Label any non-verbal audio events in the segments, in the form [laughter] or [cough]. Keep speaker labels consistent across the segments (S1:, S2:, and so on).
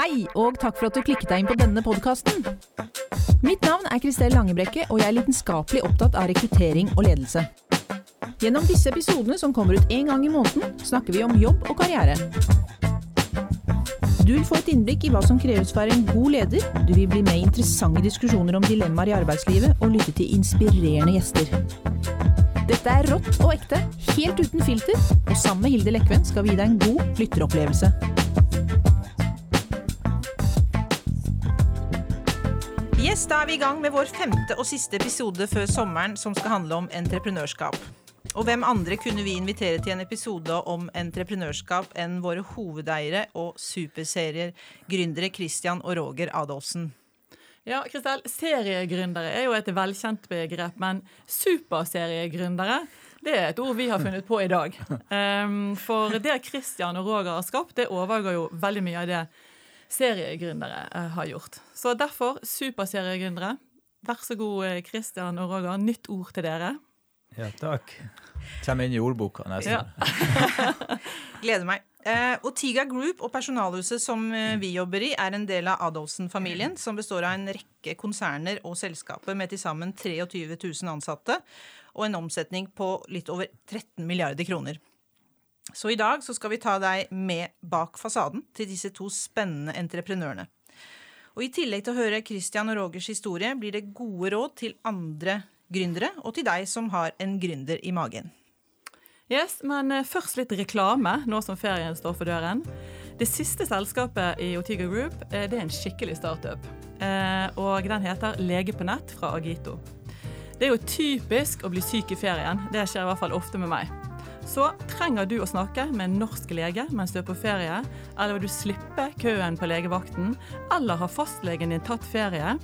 S1: Hei, og takk for at du klikket deg inn på denne podkasten. Mitt navn er Kristel Langebrekke, og jeg er lidenskapelig opptatt av rekruttering og ledelse. Gjennom disse episodene, som kommer ut én gang i måneden, snakker vi om jobb og karriere. Du vil få et innblikk i hva som kreves for en god leder, du vil bli med i interessante diskusjoner om dilemmaer i arbeidslivet, og lytte til inspirerende gjester. Dette er rått og ekte, helt uten filter, og sammen med Hilde Lekven skal vi gi deg en god lytteropplevelse. Yes, Da er vi i gang med vår femte og siste episode før sommeren, som skal handle om entreprenørskap. Og hvem andre kunne vi invitere til en episode om entreprenørskap enn våre hovedeiere og superserier, gründere Christian og Roger Adolfsen?
S2: Ja, Kristel, Seriegründere er jo et velkjent begrep, men superseriegründere det er et ord vi har funnet på i dag. Um, [laughs] for det Christian og Roger har skapt, det overgår jo veldig mye av det seriegründere eh, har gjort. Så derfor superseriegründere. Vær så god, Christian og Roger. Nytt ord til dere.
S3: Ja, takk. Kommer inn i ordboka nesten.
S1: Ja. [laughs] Gleder meg. Eh, Otiga Group og personalhuset som eh, vi jobber i, er en del av Adolfsen-familien, som består av en rekke konserner og selskaper med til sammen 23 000 ansatte og en omsetning på litt over 13 milliarder kroner. Så i dag så skal vi ta deg med bak fasaden til disse to spennende entreprenørene. Og I tillegg til å høre Christian og Rogers historie blir det gode råd til andre gründere, og til deg som har en gründer i magen.
S2: Yes, men eh, først litt reklame, nå som ferien står for døren. Det siste selskapet i Otiga Group eh, det er en skikkelig startup. Eh, og den heter Lege på nett fra Agito. Det er jo typisk å bli syk i ferien. Det skjer i hvert fall ofte med meg. Så trenger du å snakke med en norsk lege mens du er på ferie, eller vil du slippe køen på legevakten, eller har fastlegen din tatt ferie,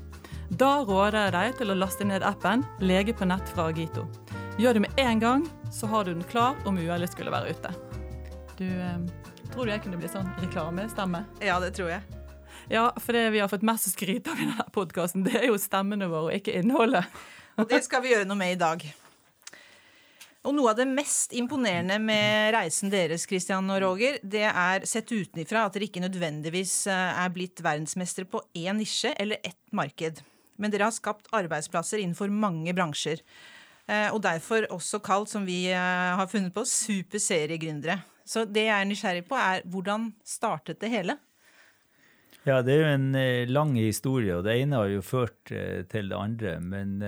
S2: da råder jeg deg til å laste ned appen Lege på nett fra Agito. Gjør det med en gang, så har du den klar om uhellet skulle være ute. Du, eh, Tror du jeg kunne bli sånn reklamestemme?
S1: Ja, det tror jeg.
S2: Ja, for det vi har fått mest skryt av i denne podkasten, det er jo stemmene våre, og ikke innholdet.
S1: Og det skal vi gjøre noe med i dag. Og Noe av det mest imponerende med reisen deres Christian og Roger, det er sett utenifra at dere ikke nødvendigvis eh, er blitt verdensmestere på én nisje eller ett marked. Men dere har skapt arbeidsplasser innenfor mange bransjer. Eh, og derfor også kalt, som vi eh, har funnet på, superseriegründere. Så det jeg er nysgjerrig på, er hvordan startet det hele?
S3: Ja, det er jo en lang historie, og det ene har jo ført til det andre. Men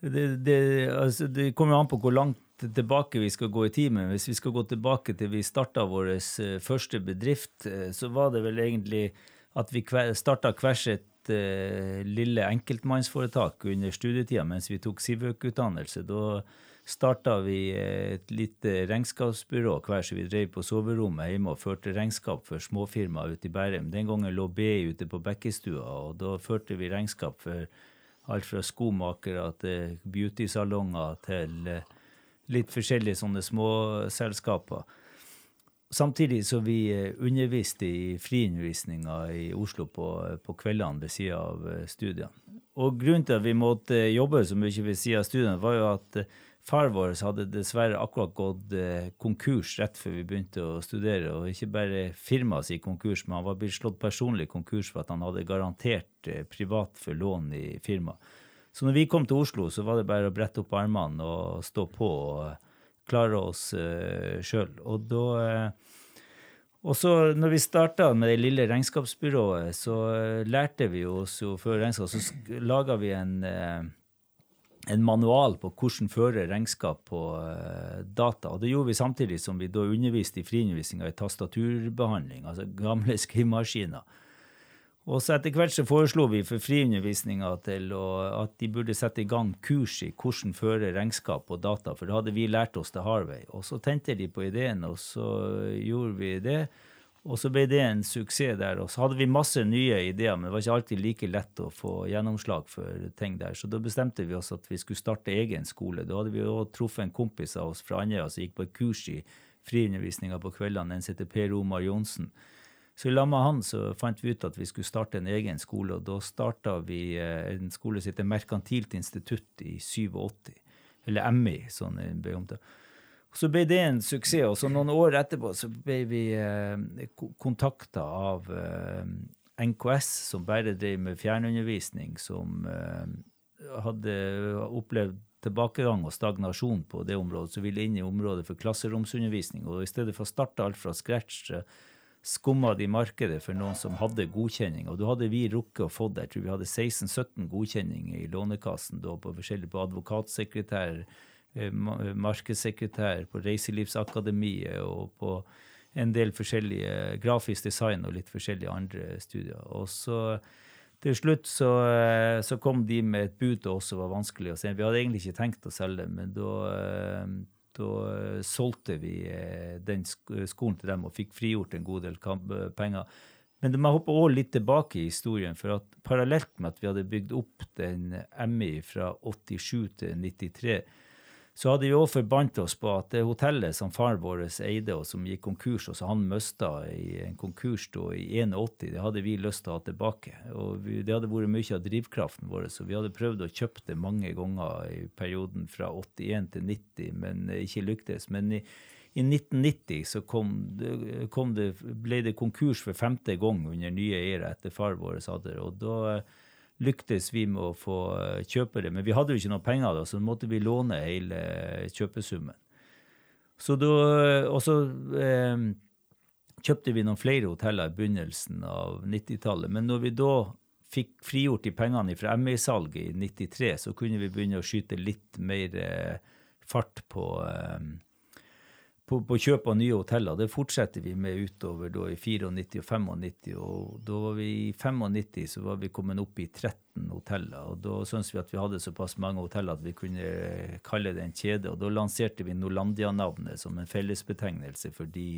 S3: det, det, altså, det kommer an på hvor langt tilbake vi skal gå i tid. Men hvis vi skal gå tilbake til vi starta vår eh, første bedrift, eh, så var det vel egentlig at vi starta hver sitt uh, lille enkeltmannsforetak under studietida mens vi tok Sivøk-utdannelse. Da starta vi et lite regnskapsbyrå hver som vi drev på soverommet hjemme og førte regnskap for småfirmaer ute i Bærum. Den gangen lå BI ute på Bekkestua, og da førte vi regnskap for Alt fra skomakere til beautysalonger til eh, litt forskjellige sånne småselskaper. Samtidig som vi eh, underviste i friundervisninga i Oslo på, på kveldene ved sida av eh, studiene. Og grunnen til at vi måtte jobbe så mye ved sida av studiene, var jo at Far vår hadde dessverre akkurat gått eh, konkurs rett før vi begynte å studere. Og ikke bare firmaet sitt konkurs, men han var blitt slått personlig konkurs for at han hadde garantert eh, privat for lån i firmaet. Så når vi kom til Oslo, så var det bare å brette opp armene og stå på og eh, klare oss uh, sjøl. Og da og så når vi starta med det lille regnskapsbyrået, så lærte vi oss jo før regnskap, så laga vi en en manual på hvordan føre regnskap på uh, data. Og det gjorde vi samtidig som vi da underviste i friundervisninga i tastaturbehandling, altså gamle [laughs] skrivemaskiner. Og så etter hvert så foreslo vi for friundervisninga at de burde sette i gang kurs i hvordan føre regnskap på data, for det hadde vi lært oss til Harvey. Og så tente de på ideen, og så gjorde vi det. Og så ble det en suksess der. Og så hadde vi masse nye ideer, men det var ikke alltid like lett å få gjennomslag for ting der. Så da bestemte vi oss at vi skulle starte egen skole. Da hadde vi òg truffet en kompis av oss fra Andøya som gikk på et kurs i friundervisninga på kveldene. En heter Per Omar Johnsen. Så i lag med han så fant vi ut at vi skulle starte en egen skole, og da starta vi eh, en skole som heter Merkantilt institutt i 87. Eller MI, sånn det ble omtalt. Så ble det en suksess. Og så noen år etterpå så ble vi eh, kontakta av eh, NKS, som bare drev med fjernundervisning, som eh, hadde opplevd tilbakegang og stagnasjon på det området, så ville inn i området for klasseromsundervisning. Og i stedet for å starte alt fra scratch, skumma de markedet for noen som hadde godkjenning. Og da hadde vi rukket å få det. Jeg tror vi hadde 16-17 godkjenninger i Lånekassen da på forskjellig på advokatsekretær, markedssekretær på Reiselivsakademiet og på en del forskjellige grafisk design og litt forskjellige andre studier. Og så til slutt så, eh, så kom de med et bud som var vanskelig å se. Vi hadde egentlig ikke tenkt å selge, men da, eh, da solgte vi den skolen til dem og fikk frigjort en god del penger. Men det må hoppe også litt tilbake i historien, for at parallelt med at vi hadde bygd opp den MI fra 87 til 93, så hadde vi òg forbandt oss på at det hotellet som faren vår eide, og som gikk konkurs, og som han mista i en konkurs da i 81, det hadde vi lyst til å ha tilbake. Og vi, det hadde vært mye av drivkraften vår, så vi hadde prøvd å kjøpe det mange ganger i perioden fra 81 til 90, men ikke lyktes. Men i, i 1990 så kom kom det, ble det konkurs for femte gang under nye eiere etter far vår hadde det. Og da lyktes vi med å få eh, kjøpe det. Men vi hadde jo ikke noe penger, da, så måtte vi låne hele kjøpesummen. Så da, og så eh, kjøpte vi noen flere hoteller i begynnelsen av 90-tallet. Men når vi da fikk frigjort de pengene fra ME-salget i 93, så kunne vi begynne å skyte litt mer eh, fart på eh, på, på, kjøp av nye hoteller. Det fortsetter vi med utover da i 94 og 95. Og da var vi i 95 så var vi kommet opp i 13 hoteller. og Da syntes vi at vi hadde såpass mange hoteller at vi kunne kalle det en kjede. og Da lanserte vi Norlandia-navnet som en fellesbetegnelse for de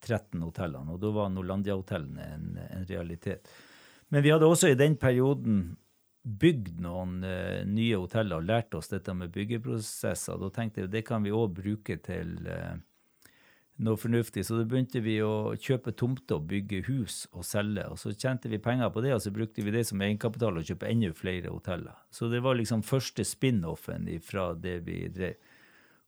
S3: 13 eh, hotellene. Og da var Norlandia-hotellene en, en realitet. Men vi hadde også i den perioden bygd noen uh, nye hoteller og lært oss dette med byggeprosesser. Da tenkte jeg det kan vi òg bruke til uh, noe fornuftig. Så da begynte vi å kjøpe tomter og bygge hus og selge. Og så tjente vi penger på det, og så brukte vi det som egenkapital og kjøpe enda flere hoteller. Så det var liksom første spin-offen fra det vi drev.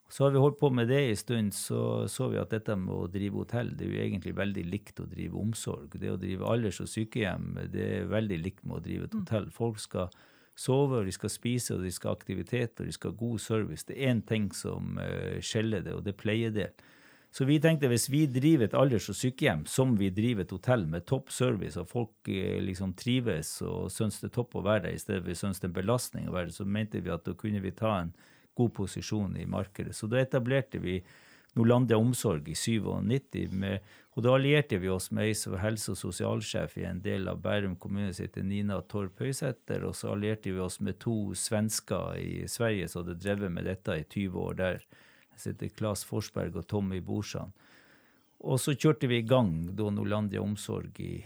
S3: Så har vi holdt på med det en stund, så så vi at dette med å drive hotell, det er jo egentlig veldig likt å drive omsorg. Det å drive alders- og sykehjem, det er veldig likt med å drive et mm. hotell. Folk skal sove, og de skal spise, og de skal ha aktivitet, og de skal ha god service. Det er én ting som uh, skjeller det, og det er pleiedel. Så vi tenkte hvis vi driver et alders- og sykehjem som vi driver et hotell med topp service, og folk uh, liksom trives og syns det er topp å være der i stedet for syns det er en belastning å være der, så mente vi at da kunne vi ta en god posisjon i markedet. Så da etablerte vi Norlandia Omsorg i 97, med, og da allierte vi oss med ei som helse- og sosialsjef i en del av Bærum kommune som heter Nina Torp Høysæter, og så allierte vi oss med to svensker i Sverige som hadde drevet med dette i 20 år der. Som heter Claes Forsberg og Tommy Borsan. Og så kjørte vi i gang da Norlandia Omsorg i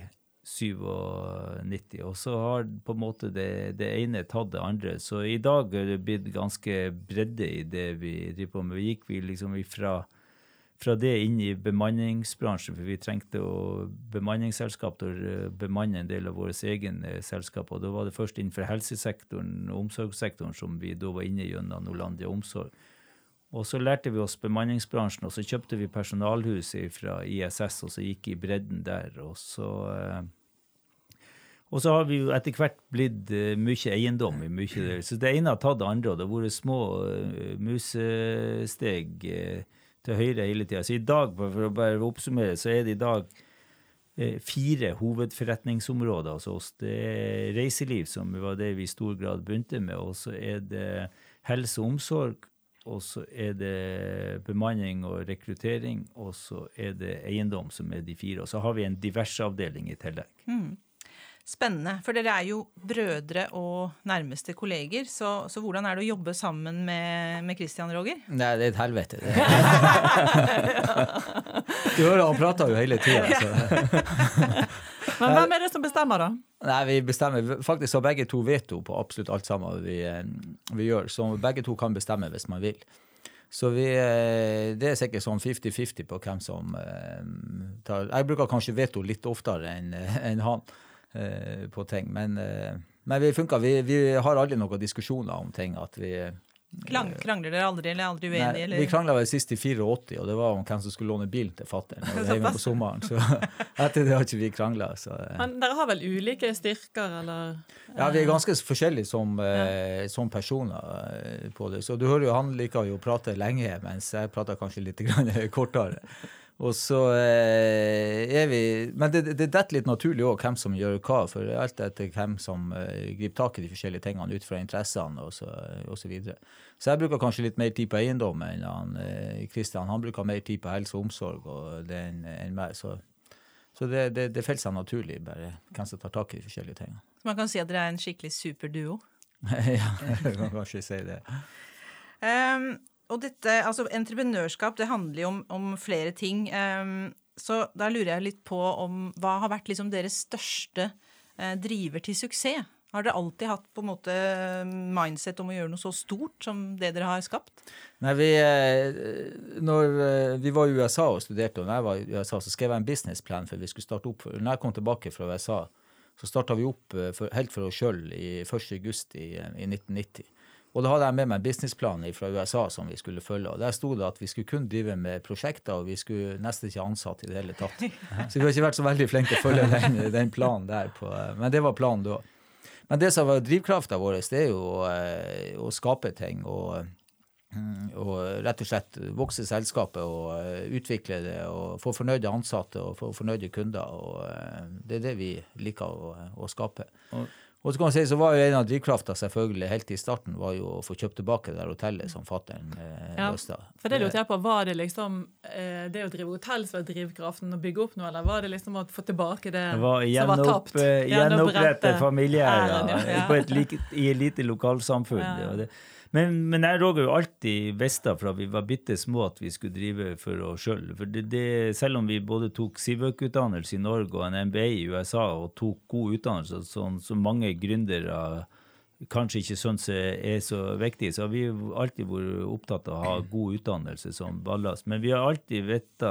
S3: 97, og så har på en måte det, det, ene tatt det andre. Så i dag er det blitt ganske bredde i det vi driver på med. Vi gikk vi liksom ifra fra det inn i bemanningsbransjen, for vi trengte å bemanningsselskap til å bemanne en del av våre egne selskaper. Da var det først innenfor helsesektoren og omsorgssektoren som vi da var inne gjennom Norlandia Omsorg. Og så lærte vi oss bemanningsbransjen, og så kjøpte vi personalhus fra ISS, og så gikk i bredden der. Og så, eh, og så har vi jo etter hvert blitt eh, mye eiendom i mye der. Så det ene har tatt det andre, og det har vært små uh, musesteg til høyre hele tida. Så i dag, for å bare oppsummere, så er det i dag fire hovedforretningsområder hos oss. Det er reiseliv, som var det vi i stor grad begynte med, og så er det helse og omsorg og så er det bemanning og rekruttering, og så er det eiendom, som er de fire. Og så har vi en diverseavdeling i tillegg. Mm.
S1: Spennende. For dere er jo brødre og nærmeste kolleger. Så, så hvordan er det å jobbe sammen med, med Christian Roger?
S4: Nei, det er et helvete. [laughs] du hører han prater jo hele tida.
S2: Men hvem er det som bestemmer, da?
S4: Nei, Vi bestemmer faktisk har begge to veto på absolutt alt sammen vi, eh, vi gjør. Så begge to kan bestemme hvis man vil. Så vi, eh, det er sikkert sånn 50-50 på hvem som eh, tar Jeg bruker kanskje veto litt oftere enn en han på ting. Men, men vi funker. Vi, vi, har aldri noen diskusjoner om ting. At vi,
S1: Klang, krangler dere aldri, eller er aldri uenige?
S4: Nei,
S1: eller?
S4: vi krangla vel sist i 84, og det var om hvem som skulle låne bilen til fatter'n hjemme [laughs] på sommeren. Så [laughs] etter det har ikke vi krangla. eh.
S2: Men dere har vel ulike styrker, eller?
S4: Ja, vi er ganske forskjellige som, ja. som personer eh, på det. Så du hører jo han liker jo å prate lenge, mens jeg prater kanskje litt grann [laughs] kortere. Og så eh, er vi Men det, det detter litt naturlig òg hvem som gjør hva, for alt etter hvem som eh, griper tak i de forskjellige tingene ut fra interessene og så, og så videre. Så jeg bruker kanskje litt mer tid på eiendom enn han eh, Kristian. Han bruker mer tid på helse og omsorg og det enn meg. Så, så det, det, det faller seg naturlig, bare hvem som tar tak i de forskjellige tingene.
S1: Så man kan si at dere er en skikkelig superduo. [laughs]
S4: ja, jeg kan kanskje si det.
S1: Um, og dette, altså Entreprenørskap det handler jo om, om flere ting. Um, så da lurer jeg litt på om hva har vært liksom deres største eh, driver til suksess? Har dere alltid hatt på en måte mindset om å gjøre noe så stort som det dere har skapt?
S4: Nei, vi, eh, når eh, vi var i USA og studerte, og når jeg var i USA, så skrev jeg en businessplan for vi skulle starte opp. Når jeg kom tilbake fra USA, så starta vi opp eh, for, helt for oss sjøl 1. august i, i 1990. Og da hadde jeg med meg en businessplan fra USA som vi skulle følge. og Der sto det at vi skulle kun drive med prosjekter, og vi skulle nesten ikke ansatt i det hele tatt. [laughs] Så vi har ikke vært så veldig flinke til å følge den, den planen der. På, men det var planen da. Men det som var drivkrafta vår, det er jo å, å skape ting. og mm, og rett og slett vokse selskapet og eh, utvikle det og få fornøyde ansatte og få fornøyde kunder. og eh, Det er det vi liker å, å skape.
S3: Og-
S4: Og så kan man si, så var jo En av drivkrafta selvfølgelig helt i starten var jo å få kjøpt tilbake det der hotellet som fatter'n eh,
S2: Ja,
S4: løste.
S2: For det lurte jeg på, Var det liksom eh, det å drive hotell som var drivkraften, å bygge opp noe, eller var det liksom å få tilbake det,
S3: Det var
S2: som var tapt?
S3: gjenopprette
S2: familieeiere ja, ja.
S3: på et like, i et lite lokalsamfunn.
S2: Ja, ja.
S3: det. Men, men jeg og Roger jo alltid visste fra vi var bitte små at vi skulle drive for oss sjøl. Selv om vi både tok Sivøk-utdannelse i Norge og en MBA i USA og tok god utdannelse, sånn som mange gründere kanskje ikke syns er så viktig, så har vi alltid vært opptatt av å ha god utdannelse som ballast. Men vi har alltid visst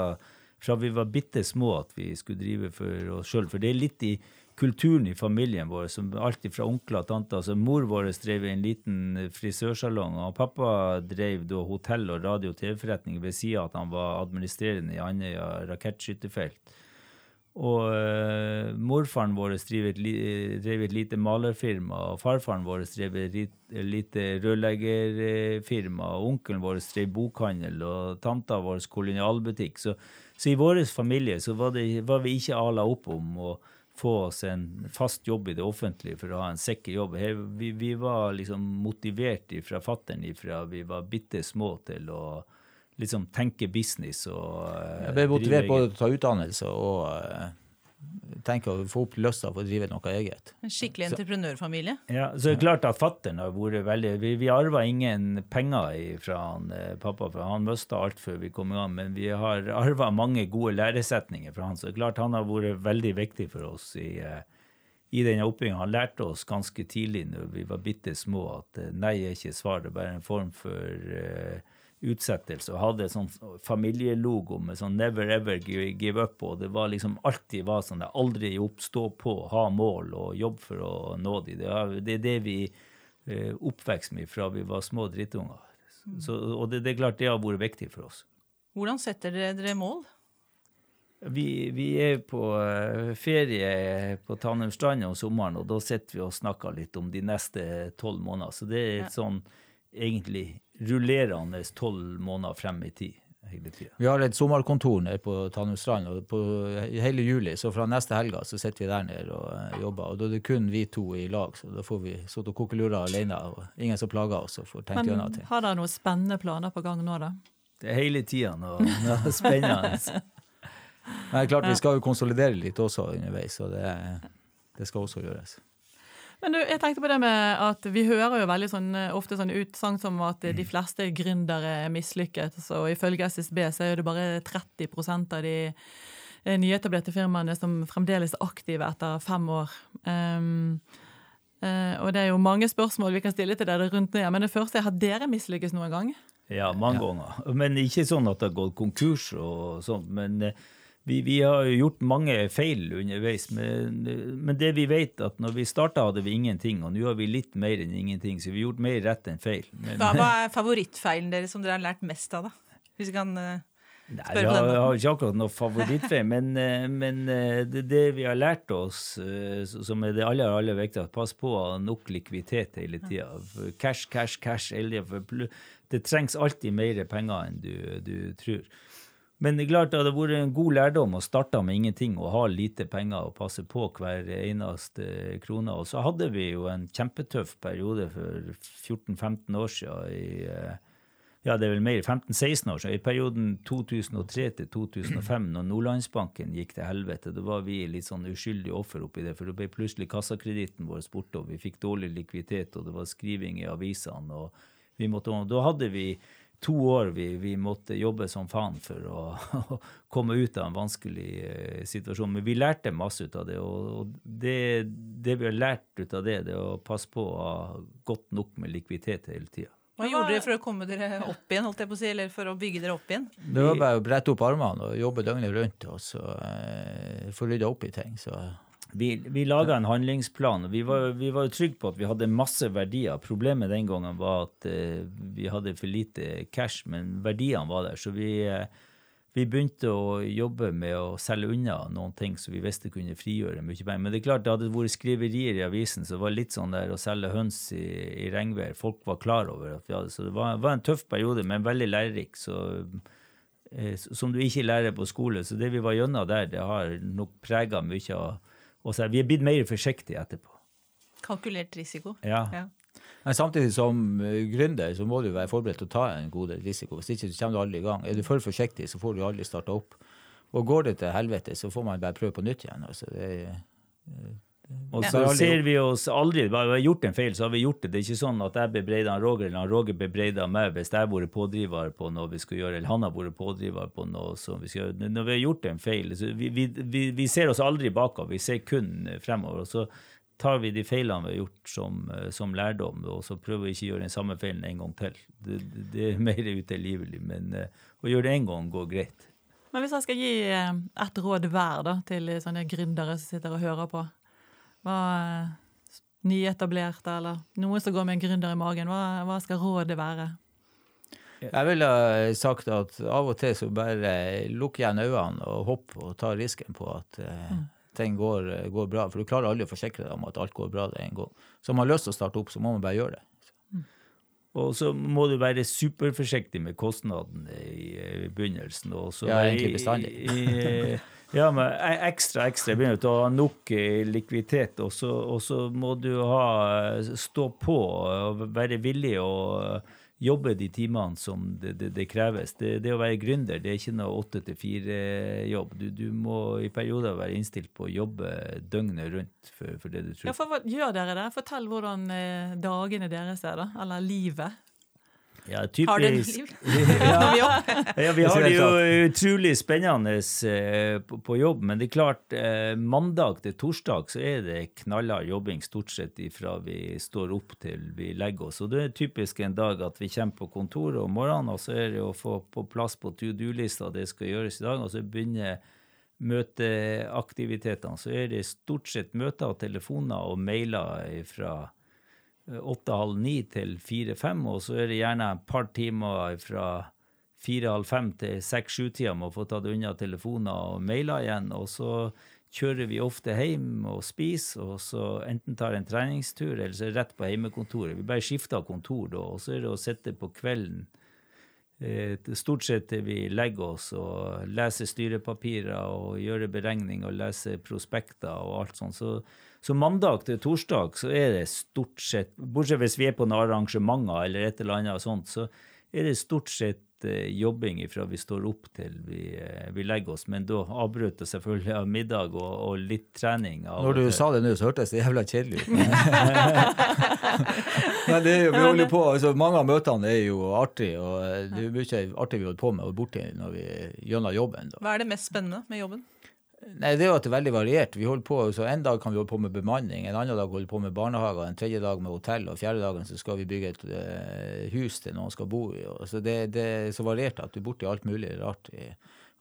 S3: fra vi var bitte små at vi skulle drive for oss sjøl. For det er litt i kulturen i familien vår, som alltid fra onkler og tanter. Altså, mor vår drev en liten frisørsalong, og pappa drev da hotell- og radio- og TV-forretning ved sida at han var administrerende i Andøya rakettskytterfelt. Og uh, morfaren vår drev et, drev et lite malerfirma, og farfaren vår drev et lite rørleggerfirma, og onkelen vår drev bokhandel, og tanta vår kolonialbutikk. Så, så i vår familie så var, det, var vi ikke ala opp om å få oss en fast jobb i det offentlige for å ha en sikker jobb. Vi, vi var liksom motivert fra fattern fra vi var bitte små til å liksom tenke business og uh,
S4: Jeg ble motivert både til å ta utdannelse og uh, tenke å få opp lysta for å drive noe eget.
S1: En skikkelig entreprenørfamilie.
S3: Ja, så det er klart at fattern har vært veldig Vi, vi arva ingen penger fra han, eh, pappa, for han mista alt før vi kom i gang. Men vi har [laughs] arva mange gode læresetninger fra han, så det er klart han har vært veldig viktig for oss i, eh, i denne oppbygginga. Han lærte oss ganske tidlig når vi var bitte små, at eh, nei er ikke svar, det er bare en form for eh, utsettelse. Og hadde sånn familielogo med sånn 'never ever give up', og det var liksom alltid var sånn det aldri oppstå opp, stå på, ha mål og jobbe for å nå de. Det er det, det vi eh, oppvekst med fra vi var små drittunger. Så, og det, det er klart det har vært viktig for oss.
S1: Hvordan setter dere dere mål?
S3: Vi, vi er på eh, ferie på Tanumstrand om sommeren, og da sitter vi og snakker litt om de neste tolv måneder. Så det er et sånn egentlig rullerende tolv måneder frem i tid.
S4: Vi har et sommerkontor nede på Tanumstrand, og på, hele juli, så fra neste helga så sitter vi der nede og eh, jobber. Og da er det kun vi to i lag, så da får vi sitte og koke lurer alene, og ingen som plager oss og får tenkt gjennom ting.
S2: har dere noen spennende planer på gang nå, da?
S3: Det er hele tida noe, noe spennende. [laughs]
S4: Men det er klart vi skal jo konsolidere litt også underveis, så det, det skal også gjøres.
S2: Men du, jeg tenkte på det med at vi hører jo veldig sånn, ofte sånn utsagn som at de fleste gründere er mislykket. Så ifølge SSB så er det bare 30% av de eh, nyetablerte firmaene som fremdeles er aktive etter fem år. Um, uh, og det er jo mange spørsmål vi kan stille til dere rundt det. Men det første er, har dere mislykkes noen gang?
S3: Ja, mange ganger. Men ikke sånn at det har gått konkurs og sånt. Men, eh, vi, vi, har gjort mange feil underveis, men, men det vi vet at når vi starta, hadde vi ingenting, og nå har vi litt mer enn ingenting, så vi har gjort mer rett enn feil.
S1: Men, hva, hva, er favorittfeilen deres som dere har lært mest av, da? Hvis vi kan uh,
S3: spørre Nei, på den måten. Jeg har ikke akkurat noe favorittfeil, men, uh, men uh, det, det, vi har lært oss, som er det aller, aller viktigste, pass på å ha nok likviditet hele tida. Cash, cash, cash. Det trengs alltid mer penger enn du, du tror. Men det er klart det hadde vært en god lærdom å starte med ingenting og ha lite penger og passe på hver eneste krone. Og så hadde vi jo en kjempetøff periode for 14-15 år siden. I, eh, ja, det er vel mer 15-16 år siden. I perioden 2003 til 2005, når Nordlandsbanken gikk til helvete, da var vi litt sånn uskyldige offer oppi det. For da ble plutselig kassakreditten vår borte, og vi fikk dårlig likviditet, og det var skriving i avisene. og vi måtte, Da hadde vi to år vi, vi, måtte jobbe som faen for å, å, [laughs] komme ut av en vanskelig eh, situasjon. Men vi lærte masse ut av det. Og det, det vi har lært ut av det, det er å passe på å ha godt nok med likviditet hele tida.
S1: Hva gjorde dere for å komme dere opp igjen, holdt jeg på å si, eller for å bygge dere opp igjen?
S4: Det var bare å brette opp armene og jobbe døgnet rundt og så eh, få rydda opp i ting. så
S3: vi, vi laga en handlingsplan. og vi var, jo trygge på at vi hadde masse verdier. Problemet den gangen var at uh, vi hadde for lite cash, men verdiene var der. Så vi, uh, vi, begynte å jobbe med å selge unna noen ting som vi visste kunne frigjøre mye penger. Men det er klart det hadde vært skriverier i avisen så det var litt sånn der å selge høns i, i regnvær. Folk var klar over at vi hadde Så det var, var en tøff periode, men veldig lærerik. så uh, som du ikke lærer på skole. Så det vi var gjennom der, det har nok prega mye av og så er vi blitt mer forsiktige etterpå.
S1: Kalkulert risiko.
S3: Ja. ja.
S4: Men samtidig som eh, gründer så må du være forberedt til å ta en god del risiko. Hvis ikke så kommer du aldri i gang. Er du for forsiktig, så får du aldri starta opp. Og går det til helvete, så får man bare prøve på nytt igjen. Altså, det,
S3: eh, og så ja. ser vi oss aldri Bare vi har gjort en feil, så har vi gjort det. Det er ikke sånn at jeg bebreider Roger, eller Roger bebreider meg hvis jeg har vært pådriver på noe vi skal gjøre, eller han har vært pådriver på noe som vi skal gjøre. Når vi har gjort en feil, så vi, vi, vi, vi ser oss aldri bakover, vi ser kun fremover. og så tar vi de feilene vi har gjort som, som lærdom, og så prøver vi ikke å gjøre den samme feilen en gang til. Det, det er mer utilgivelig, men uh, å gjøre det én gang går greit.
S2: Men hvis jeg skal gi eh, ett råd hver da, til sånne gründere som sitter og hører på, hva nyetablerte, eller noen som går med en gründer i magen, hva, hva skal rådet være?
S4: Jeg ville sagt at av og til så bare lukk igjen øynene og hopp og ta risken på at uh, mm. ting går, går, bra. For du klarer aldri å forsikre deg om at alt går bra det en gang. Så om man har lyst til å starte opp, så må man bare gjøre det. Mm.
S3: Og så må du være superforsiktig med kostnadene i, begynnelsen.
S4: Og så ja, egentlig bestandig.
S3: Ja, men e- ekstra, ekstra. Begynner du å ha nok eh, likviditet, og så, og så, må du ha, stå på og være villig å jobbe de timene som det, det, det kreves. Det, det, å være gründer det er ikke noe åtte til fire-jobb. Du, du, må i perioder være innstilt på å jobbe døgnet rundt for, for det du tror.
S2: Ja, for gjør dere det? Fortell hvordan eh, dagene deres er, da. Eller livet.
S3: Ja, typisk. Har du et liv? [laughs] ja. ja, vi har det jo utrolig spennende eh, på, jobb. Men det er klart, eh, mandag til torsdag så er det knallhard jobbing stort sett ifra vi står opp til vi legger oss. Og det er typisk en dag at vi kommer på kontoret om morgenen, og så er det å få på plass på to do-lista det skal gjøres i dag, og så begynner møteaktivitetene. Så er det stort sett møter og telefoner og mailer fra åtte-halv ni til fire-fem, og så er det gjerne et par timer fra fire-halv fem til seks-sju-tida med å få tatt unna telefoner og mailer igjen. Og så kjører vi ofte hjem og spiser, og så enten tar en treningstur, eller så er det rett på hjemmekontoret. Vi bare skifter kontor da, og så er det å sitte på kvelden eh, stort sett til vi legger oss og leser styrepapirer og gjør beregninger og leser prospekter og alt sånt. Så så mandag til torsdag så er det stort sett, bortsett hvis vi er på noen arrangementer eller et eller annet sånt, så er det stort sett eh, jobbing fra vi står opp til vi, eh, vi legger oss. Men da avbryter selvfølgelig av middag og, og litt trening.
S4: Når du sa det nå, så hørtes det jævla kjedelig ut. [laughs] Men det er jo, vi holder på, altså Mange av møtene er jo artige, og eh, det er mye artig vi holder på med og borti når vi gjør jobben. Da.
S1: Hva er det mest spennende med jobben?
S4: Nei, Det er jo at det er veldig variert. Vi holder på, så En dag kan vi holde på med bemanning, en annen dag holde på med barnehager, en tredje dag med hotell, og fjerde dagen så skal vi bygge et uh, hus til noen skal bo i. Og så det, det, er så variert at du er borti alt mulig rart.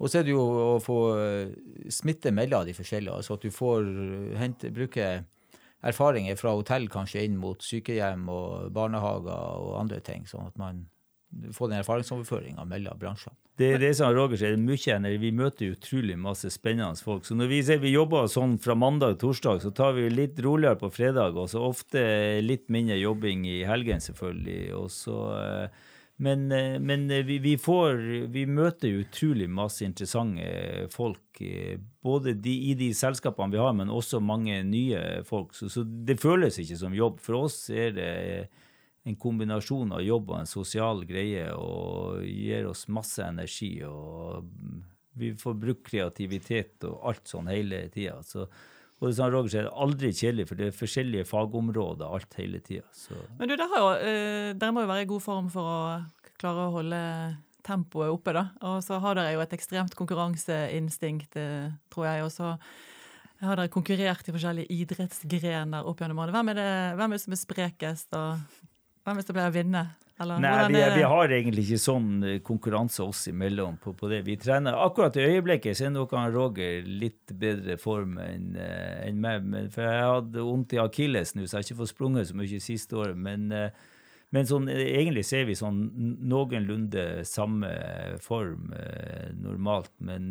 S4: Og så er det jo å få eh, smitte mellom de forskjellige. Altså at du får eh, hente, bruke erfaringer fra hotell kanskje inn mot sykehjem og barnehager og andre ting. Sånn at man får den erfaringsoverføringa mellom bransjene.
S3: Det er det som Roger sier, mye energi. Vi møter utrolig masse spennende folk. Så når vi sier vi jobber sånn fra mandag til torsdag, så tar vi litt roligere på fredag, og så ofte litt mindre jobbing i helgen, selvfølgelig. Og så eh, men, eh, men eh, vi, vi, får Vi møter utrolig masse interessante folk. Både de, i de selskapene vi har, men også mange nye folk. Så, så, det føles ikke som jobb. For oss er det en kombinasjon av jobb og en sosial greie og gir oss masse energi. Og vi får brukt kreativitet og alt sånn hele tida. Så, og det er Roger aldri kjedelig, for det er forskjellige fagområder alt hele tida.
S2: Men du, dere, jo, uh, dere må jo være i god form for å klare å holde tempoet oppe, da. Og så har dere jo et ekstremt konkurranseinstinkt, uh, tror jeg. Og så har dere konkurrert i forskjellige idrettsgrener opp gjennom årene. Hvem, hvem er det som er sprekest, og hvem er det som pleier å vinne?
S3: Eller, Nei, vi, vi, har egentlig ikke sånn eh, konkurranse oss imellom på, på, det. Vi trener akkurat i øyeblikket, så er nok han Roger litt bedre form enn uh, en meg. Men, for jeg hadde vondt i akilles nå, så jeg har ikke fått sprunget så mye siste året. Men, uh, men sånn, egentlig ser vi sånn noenlunde samme form normalt. Men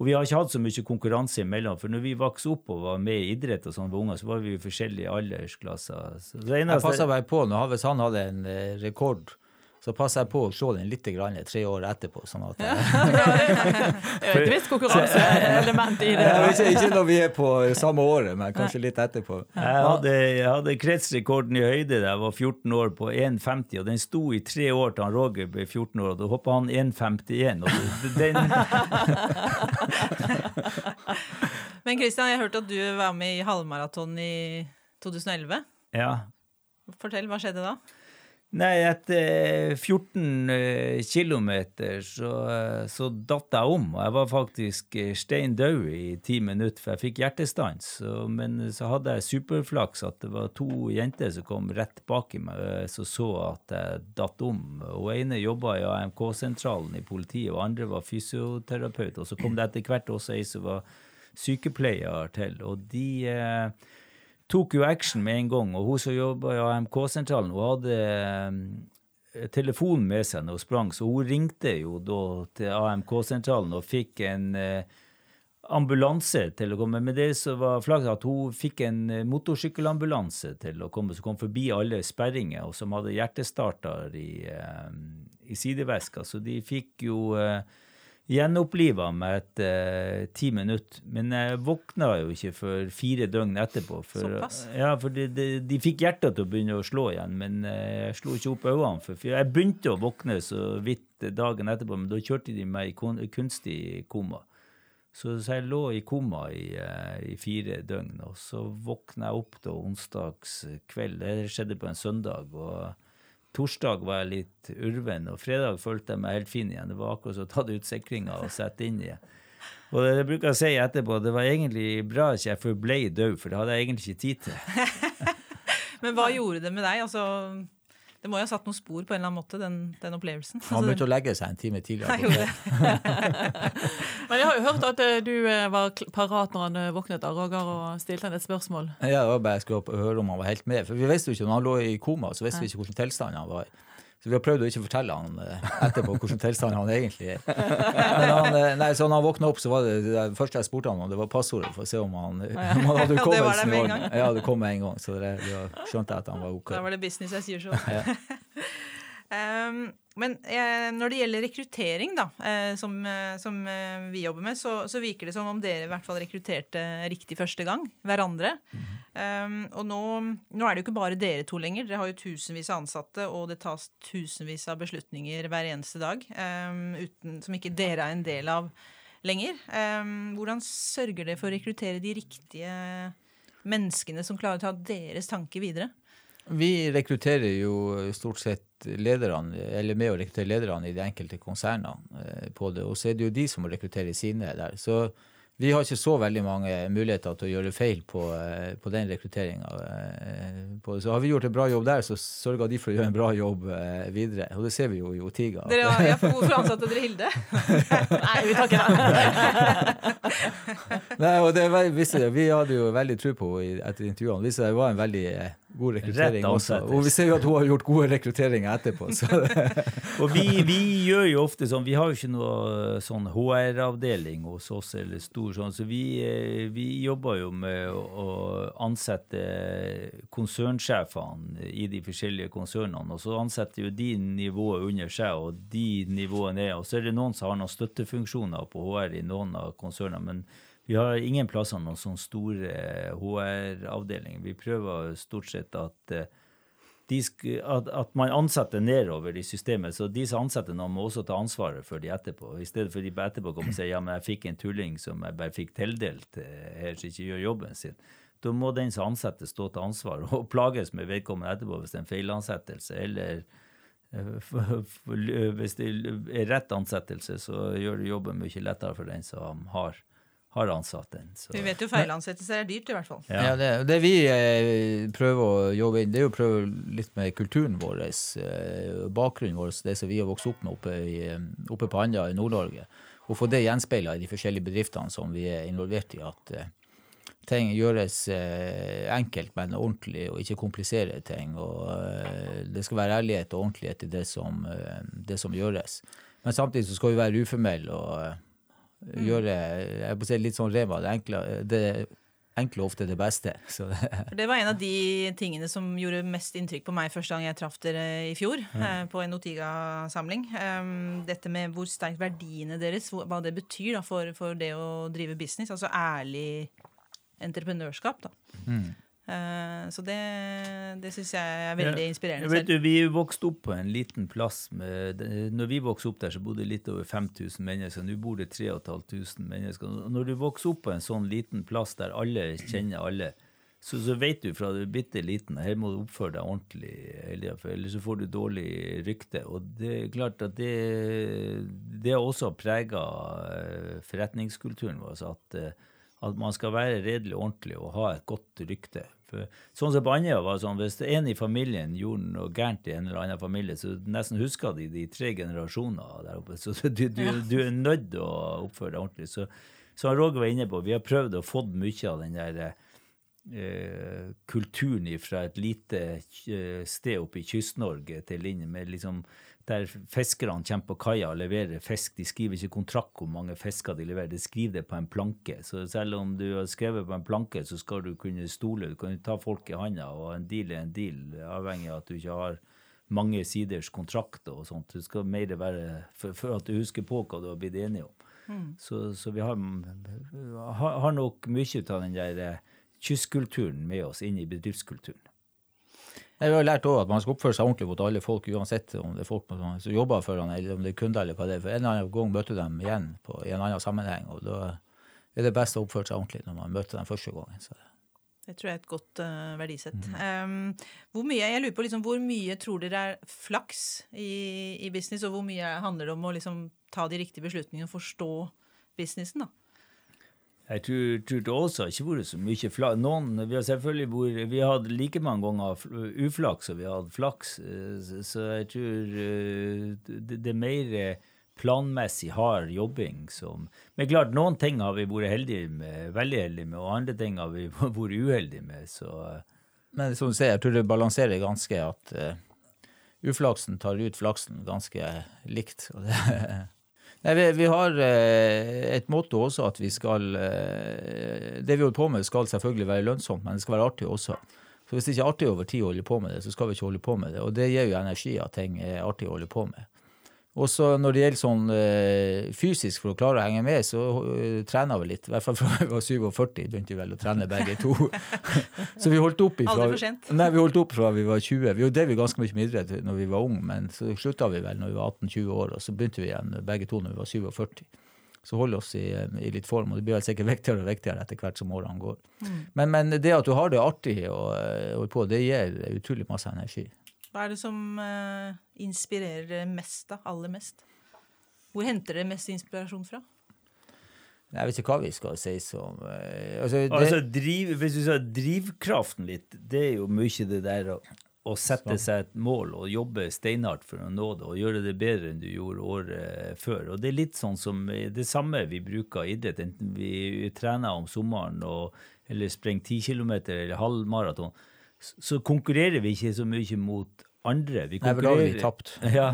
S3: og vi har ikke hatt så mye konkurranse imellom. For når vi vokste opp og var med i idrett, og sånn var unger, så var vi i forskjellige aldersklasser. Så
S4: det eneste... Jeg passa meg på, når Hvis han hadde en eh, rekord så passer jeg på å se den litt grann, tre år etterpå. sånn at... [laughs] Ja,
S2: er et visst konkurranseelement i det.
S4: Ja, ikke, ikke, når vi er på samme året, men kanskje litt etterpå.
S3: Jeg hadde, jeg hadde kretsrekorden i høyde da jeg var 14 år, på 1,50. og Den sto i tre år til han Roger ble 14 år, og da hoppa han 1,51. Den... [laughs]
S1: men Christian, jeg hørte at du var med i halvmaraton i 2011.
S3: Ja.
S1: Fortell, hva skjedde da?
S3: Nei, etter 14 eh, km så, eh, så datt jeg om. Og jeg var faktisk eh, stein død i ti minutter, for jeg fikk hjertestans. Men så hadde jeg superflaks at det var to jenter som kom rett bak i meg som så at jeg datt om. Og ene jobba i AMK-sentralen i politiet, og andre var fysioterapeut. Og så kom det etter hvert også ei som var sykepleier til. Og de eh, tok jo action med en gang. Og hun som jobba i AMK-sentralen, hun hadde eh, telefonen med seg når hun sprang, så hun ringte jo da til AMK-sentralen og fikk en eh, ambulanse til å komme. Men det som var flaks, at hun fikk en eh, motorsykkelambulanse til å komme, som kom forbi alle sperringer, og som hadde hjertestarter i, i sideveska. Så de fikk jo gjenoppliva meg etter uh, ti minutter. Men jeg våkna jo ikke for fire døgn etterpå. For,
S1: Såpass?
S3: Ja, for de, de, de, fikk hjertet til å begynne å slå igjen, men uh, jeg slo ikke opp øynene. For, for jeg begynte å våkne så vidt dagen etterpå, men da kjørte de meg i kunstig koma. Så, så, jeg lå i koma i, uh, i, fire døgn, og så våkna jeg opp da onsdags kveld. Det skjedde på en søndag. og Torsdag var jeg litt urven, og fredag følte jeg meg helt fin igjen. Det var akkurat som å ta ut sikringa og sette inn igjen. Og det jeg bruker å si etterpå, det var egentlig bra at jeg forblei død, for det hadde jeg egentlig ikke tid til. [laughs]
S1: Men hva gjorde det med deg? Altså det må jo ha satt noen spor på en eller annen måte, den, den opplevelsen.
S4: Han begynte å legge seg en time tidligere. [laughs]
S2: Men jeg har jo hørt at eh, du eh, var parat når han eh, våknet av Roger og stilte han et spørsmål.
S4: Ja, det var bare jeg skulle høre om han var helt med. For vi visste jo ikke, når han lå i koma, så visste vi ikke hvilken tilstand han var i. Så vi har prøvd å ikke fortelle han eh, etterpå hvordan tilstand han egentlig er. Men han, eh, nei, så når han våkna opp, så var det det første jeg spurte han om, det var passordet for å se om han, [laughs] om han hadde [laughs]
S1: med en gang.
S4: Ja, det kom med en gang. Så det, det skjønte jeg at han var OK.
S1: Da var det business as usual. Ja. Um, men eh, når det gjelder rekruttering, da, eh, som, eh, som vi jobber med, så, så, virker det som om dere i hvert fall rekrutterte riktig første gang. Hverandre. Mm og nå, nå, er det jo ikke bare dere to lenger. Dere har jo tusenvis av ansatte, og det tas tusenvis av beslutninger hver eneste dag um, uten, som ikke dere er en del av lenger. Hvordan sørger dere for å rekruttere de riktige menneskene som klarer å ta deres tanker videre?
S4: Vi rekrutterer jo stort sett lederne, eller med å rekruttere lederne i de enkelte konsernene eh, på det. Og så er det jo de som må rekruttere sine der. Så vi har ikke så veldig mange muligheter til å gjøre feil på, eh, på den rekrutteringa. Så har vi gjort en bra jobb der, så sørger de for å gjøre en bra jobb eh, videre. Og det ser vi jo i Otiga.
S1: Dere har, ja, hvorfor ansatte dere Hilde? [laughs]
S2: Nei, vi tar ikke den.
S4: Nei, og det, visste det, Vi hadde jo veldig tro på etter intervjuene. Visste det var en veldig eh, god rekruttering også. Og vi ser jo at hun har gjort gode rekrutteringer etterpå. Så [laughs]
S3: Og vi, vi gjør jo ofte sånn, vi har jo ikke noe sånn HR-avdeling hos oss, eller stor sånn, så vi, eh, vi jobber jo med å ansette konsernsjefene i de forskjellige konsernene, og så ansetter jo de nivået under seg, og de nivåene er, og så er det noen som har noen støttefunksjoner på HR i noen av konsernene, men vi har ingen plasser noen sånne store HR-avdeling. Vi prøver stort sett at eh, de at, at man ansetter nedover i systemet. Så de som ansetter noen, må også ta ansvaret for de etterpå. I stedet for de på etterpå kommer og sier ja, men jeg fikk en tulling som jeg bare fikk tildelt eh, her, som ikke gjør jobben sin. Da må den som ansetter, stå til ansvar og [laughs] plages med vedkommende etterpå hvis det er en feilansettelse. Eller eh, [laughs] hvis det er rett ansettelse, så gjør det jobben mye lettere for den som har, har ansatt den. Så,
S1: Vi vet jo feilansettelser er dyrt, i hvert fall.
S4: Ja, det, det vi eh, prøver å jobbe inn, det er jo å prøve litt med kulturen vår, eh, bakgrunnen vår, det som vi har vokst opp med oppe, i, eh, oppe på Andøya i Nord-Norge. Og få det gjenspeila i de forskjellige bedriftene som vi er involvert i. At eh, ting gjøres enkelt, men ordentlig, og ikke komplisere ting. Og det skal være ærlighet og ordentlighet i det som, det som gjøres. Men samtidig så skal vi være uformelle og gjøre jeg må si litt sånn reva Det enkle, det enkle ofte det beste. Det,
S1: var en av de tingene som gjorde mest inntrykk på meg første gang jeg traff dere i fjor. eh, På en Otiga-samling. Um, Dette med hvor sterkt verdiene deres, hva det betyr da, for, for det å drive business. Altså ærlig entreprenørskap. da. Eh, Så det, det syns jeg er veldig
S3: Ja,
S1: inspirerende
S3: Vet
S1: selv.
S3: du, vi vokste opp på en liten plass. Med, når vi vokste opp der, så bodde det litt over 5000 mennesker. Nå bor det 3500 mennesker. Når du vokser opp på en sånn liten plass der alle kjenner alle, så, så vet du fra du er bitte liten her må du oppføre deg ordentlig, for ellers så får du dårlig rykte. Og det er klart at det, det også prega forretningskulturen vår. At, eh, at man skal være redelig ordentlig og ha et godt rykte. Sånn som på Andøya var sånn, Hvis en i familien gjorde noe gærent i en eller annen familie, så nesten huska de de tre generasjoner der oppe. Så du, du, du er nødt til å oppføre deg ordentlig. Så, som Roger var inne på, vi har prøvd å få mye av den der eh, kulturen fra et lite eh, sted oppe i Kyst-Norge til linje med liksom der fiskerne kommer på kaia og leverer fisk. De skriver ikke kontrakt hvor mange fisker de leverer, de skriver det på en planke. Så selv om du har skrevet på en planke, så skal du kunne stole. Du kan ta folk i handa, og en deal er en deal, avhengig av at du ikke har mange siders kontrakter og sånt. Det skal mer være for, for at du husker på hva du har blitt enig om. Så, så vi har, har, nok mye av den der kystkulturen med oss inn i bedriftskulturen.
S4: Jeg har lært også at man skal oppføre seg ordentlig mot alle folk, uansett om det er folk som jobber for han, eller om det er kunder eller hva det er. For en eller annen gang møter du dem igjen på, i en annen sammenheng, og da er det best å oppføre seg ordentlig når man møter dem første gangen. Så.
S1: Det tror jeg er et godt uh, verdisett. Um, hvor mye, jeg lurer på liksom, hvor mye tror dere er flaks i, i business, og hvor mye handler det om å liksom, ta de riktige beslutningene og forstå businessen? da?
S3: Jeg tror, tror det også ikke vært så mye flaks. Noen, vi har selvfølgelig vært, vi har hatt like mange ganger uflaks som vi har hatt flaks, eh, så- jeg tror eh, det, det er mer planmessig hard jobbing som Men klart, noen ting har vi vært heldige med, veldig heldige med, og andre ting har vi [laughs] vært uheldige med, så eh,
S4: Men som du sier, jeg tror det balanserer ganske at uh, uflaksen tar ut flaksen ganske likt. Og det, [laughs] Nei, vi, vi har eh, et motto også at vi skal eh, Det vi holder på med, skal selvfølgelig være lønnsomt, men det skal være artig også. Så hvis det ikke er artig over tid å holde på med det, så skal vi ikke holde på med det. Og det gir jo energi at ting er artig å holde på med. Og så når det gjelder sånn eh, fysisk, for å klare å henge med, så uh, trener vi litt. I hvert fall fra vi var 47, begynte vi vel å trene begge to. [laughs] så vi holdt opp ifra,
S1: Aldri for sent.
S4: Nei, vi holdt opp fra vi var 20. Vi drev ganske mye med idrett når vi var unge, men så slutta vi vel når vi var 18-20 år, og så begynte vi igjen begge to når vi var 47. Så holde oss i, i litt form, og det blir vel sikkert viktigere og viktigere etter hvert som årene går. Men, men det at du har det artig og eh, holder på, det gir utrolig masse energi.
S1: Hva er det som eh, inspirerer dere mest, da? Aller mest? Hvor henter dere mest inspirasjon fra?
S4: Jeg vet ikke hva vi skal si som eh, altså, det,
S3: Altså, driv, hvis du sier drivkraften litt, det er jo mye det der å, å sette seg et mål og jobbe steinhardt for å nå det, og gjøre det bedre enn du gjorde året før. Og det er litt sånn som det samme vi bruker i idrett, enten vi trener om sommeren og, eller sprenger 10 km eller halvmaraton, så, så konkurrerer vi ikke så mye mot andre. Vi
S4: Nei, for har vi tapt. [laughs]
S3: Ja,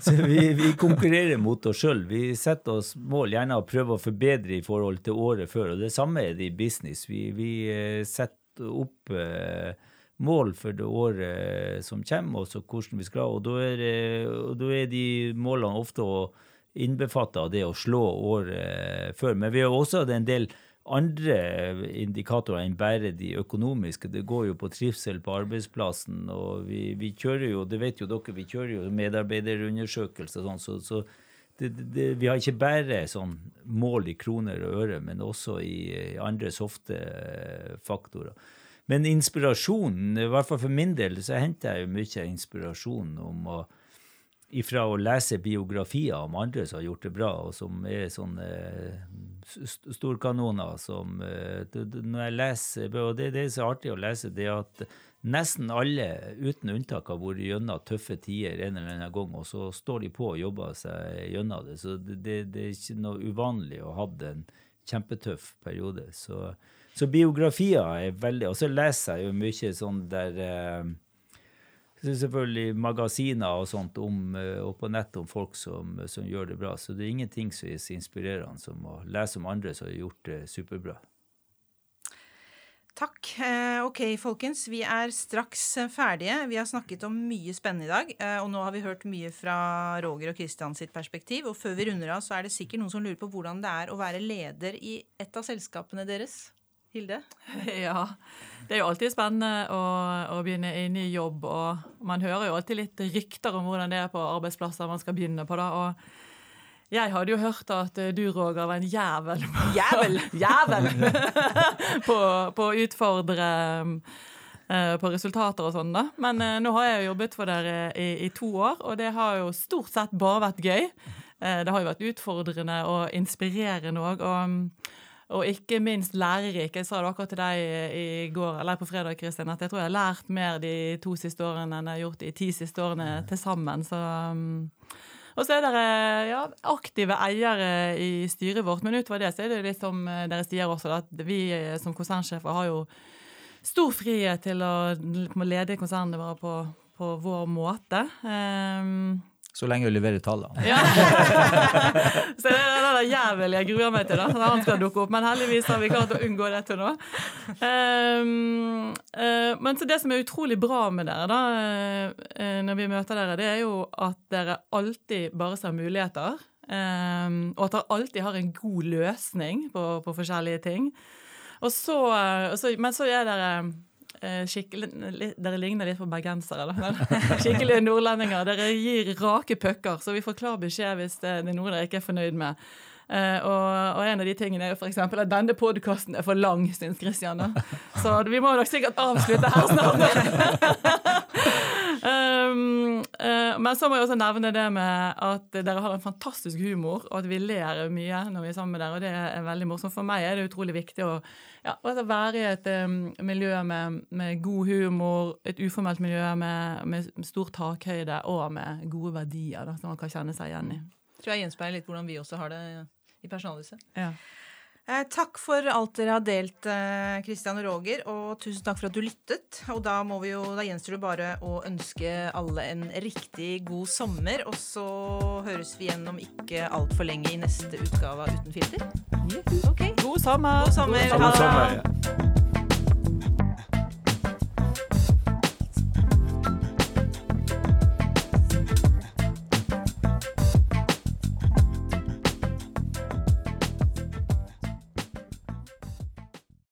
S3: så vi, vi konkurrerer mot oss sjøl. Vi setter oss mål, gjerne å prøve å forbedre i forhold til året før. Og det samme er det i business. Vi, vi eh, setter opp eh, mål for det året som kommer, og hvordan vi skal. Og da er, og da er de målene ofte å innbefatte av det å slå året før. Men vi har også en del andre indikatorer enn bare de økonomiske. Det går jo på trivsel på arbeidsplassen, og vi, vi kjører jo, det vet jo dere, vi kjører jo medarbeiderundersøkelser og sånn, så, så det, det, vi har ikke bare sånn mål i kroner og øre, men også i, i andre softe faktorer. Men inspirasjonen, i hvert fall for min del, så henter jeg jo mye inspirasjon om å ifra å lese biografier om andre som har gjort det bra, og som er sånne eh, st- storkanoner som eh, Når jeg leser Og det, det er så artig å lese, det er at nesten alle, uten unntak, har vært gjennom tøffe tider en eller annen gang, og så står de på og jobber seg gjennom det. Så det, det, er ikke noe uvanlig å ha hatt en kjempetøff periode. Så, så biografier er veldig Og så leser jeg jo mye sånn der eh, selvfølgelig magasiner og sånt om, eh, og på nett om folk som, som gjør det bra. Så det er ingenting som er så inspirerende som å lese om andre som har gjort det superbra.
S1: Takk. Eh, ok, folkens. Vi er straks ferdige. Vi har snakket om mye spennende i dag. eh, Og nå har vi hørt mye fra Roger og Kristian sitt perspektiv. Og før vi runder av, så er det sikkert noen som lurer på hvordan det er å være leder i et av selskapene deres. Hilde? [laughs]
S2: Ja. Det er jo alltid spennende å, å begynne i ny jobb, og man hører jo alltid litt rykter om hvordan det er på arbeidsplasser man skal begynne på, da. og jeg hadde jo hørt at du, Roger, var en jævel.
S1: Jævel!
S2: jævel! [laughs] på, på å utfordre eh, på resultater og sånn, da. Men eh, nå har jeg jo jobbet for dere i, i to år, og det har jo stort sett bare vært gøy. Eh, det har jo vært utfordrende og inspirerende òg. Og, og ikke minst lærerik. Jeg sa det akkurat til deg i går, eller på fredag, Kristin, at jeg tror jeg har lært mer de to siste årene enn jeg har gjort de ti siste årene til sammen. Så um, og så er dere ja, aktive eiere i styret vårt, men utover det så er det litt som dere sier også, at vi som konsernsjefer har jo stor frihet til å lede konsernet vårt på, på vår måte. Ehm,
S4: Så lenge du leverer tallene.
S2: ja. [laughs] så det er den der jævel jeg gruer meg til, da. Når han skal dukke opp. Men heldigvis har vi klart å unngå det til nå. Um, uh, men så det som er utrolig bra med dere, da, uh, når vi møter dere, det er jo at dere alltid bare ser muligheter. Um, og at dere alltid har en god løsning på, på forskjellige ting. Og så, uh, så, men så er dere skikkelig, Dere ligner litt på bergensere, da. [laughs] Skikkelige nordlendinger. Dere gir rake pucker, så vi får klar beskjed hvis det er noe dere ikke er fornøyd med. Eh, og, og en av de tingene er jo f.eks. at denne podkasten er for lang, syns Christian. Da. Så vi må nok sikkert avslutte her snart. [laughs] um, uh, men så må jeg også nevne det med at dere har en fantastisk humor, og at vi ler mye når vi er sammen med dere, og det er veldig morsomt. For meg er det utrolig viktig å ja, altså være i et um, miljø med, med god humor, et uformelt miljø med, med stor takhøyde og med gode verdier da, som man kan kjenne seg igjen i.
S1: Tror jeg gjenspeiler litt hvordan vi også har det i personalhuset.
S2: Ja.
S1: Eh, takk for alt dere har delt, Kristian og Roger, og tusen takk for at du lyttet. Og da, må vi jo, da gjenstår det bare å ønske alle en riktig god sommer, og så høres vi igjen om ikke altfor lenge i neste utgave av Uten filter. Okay.
S2: God sommer!
S1: God sommer.
S3: Samme
S1: Ha det.
S3: sommer.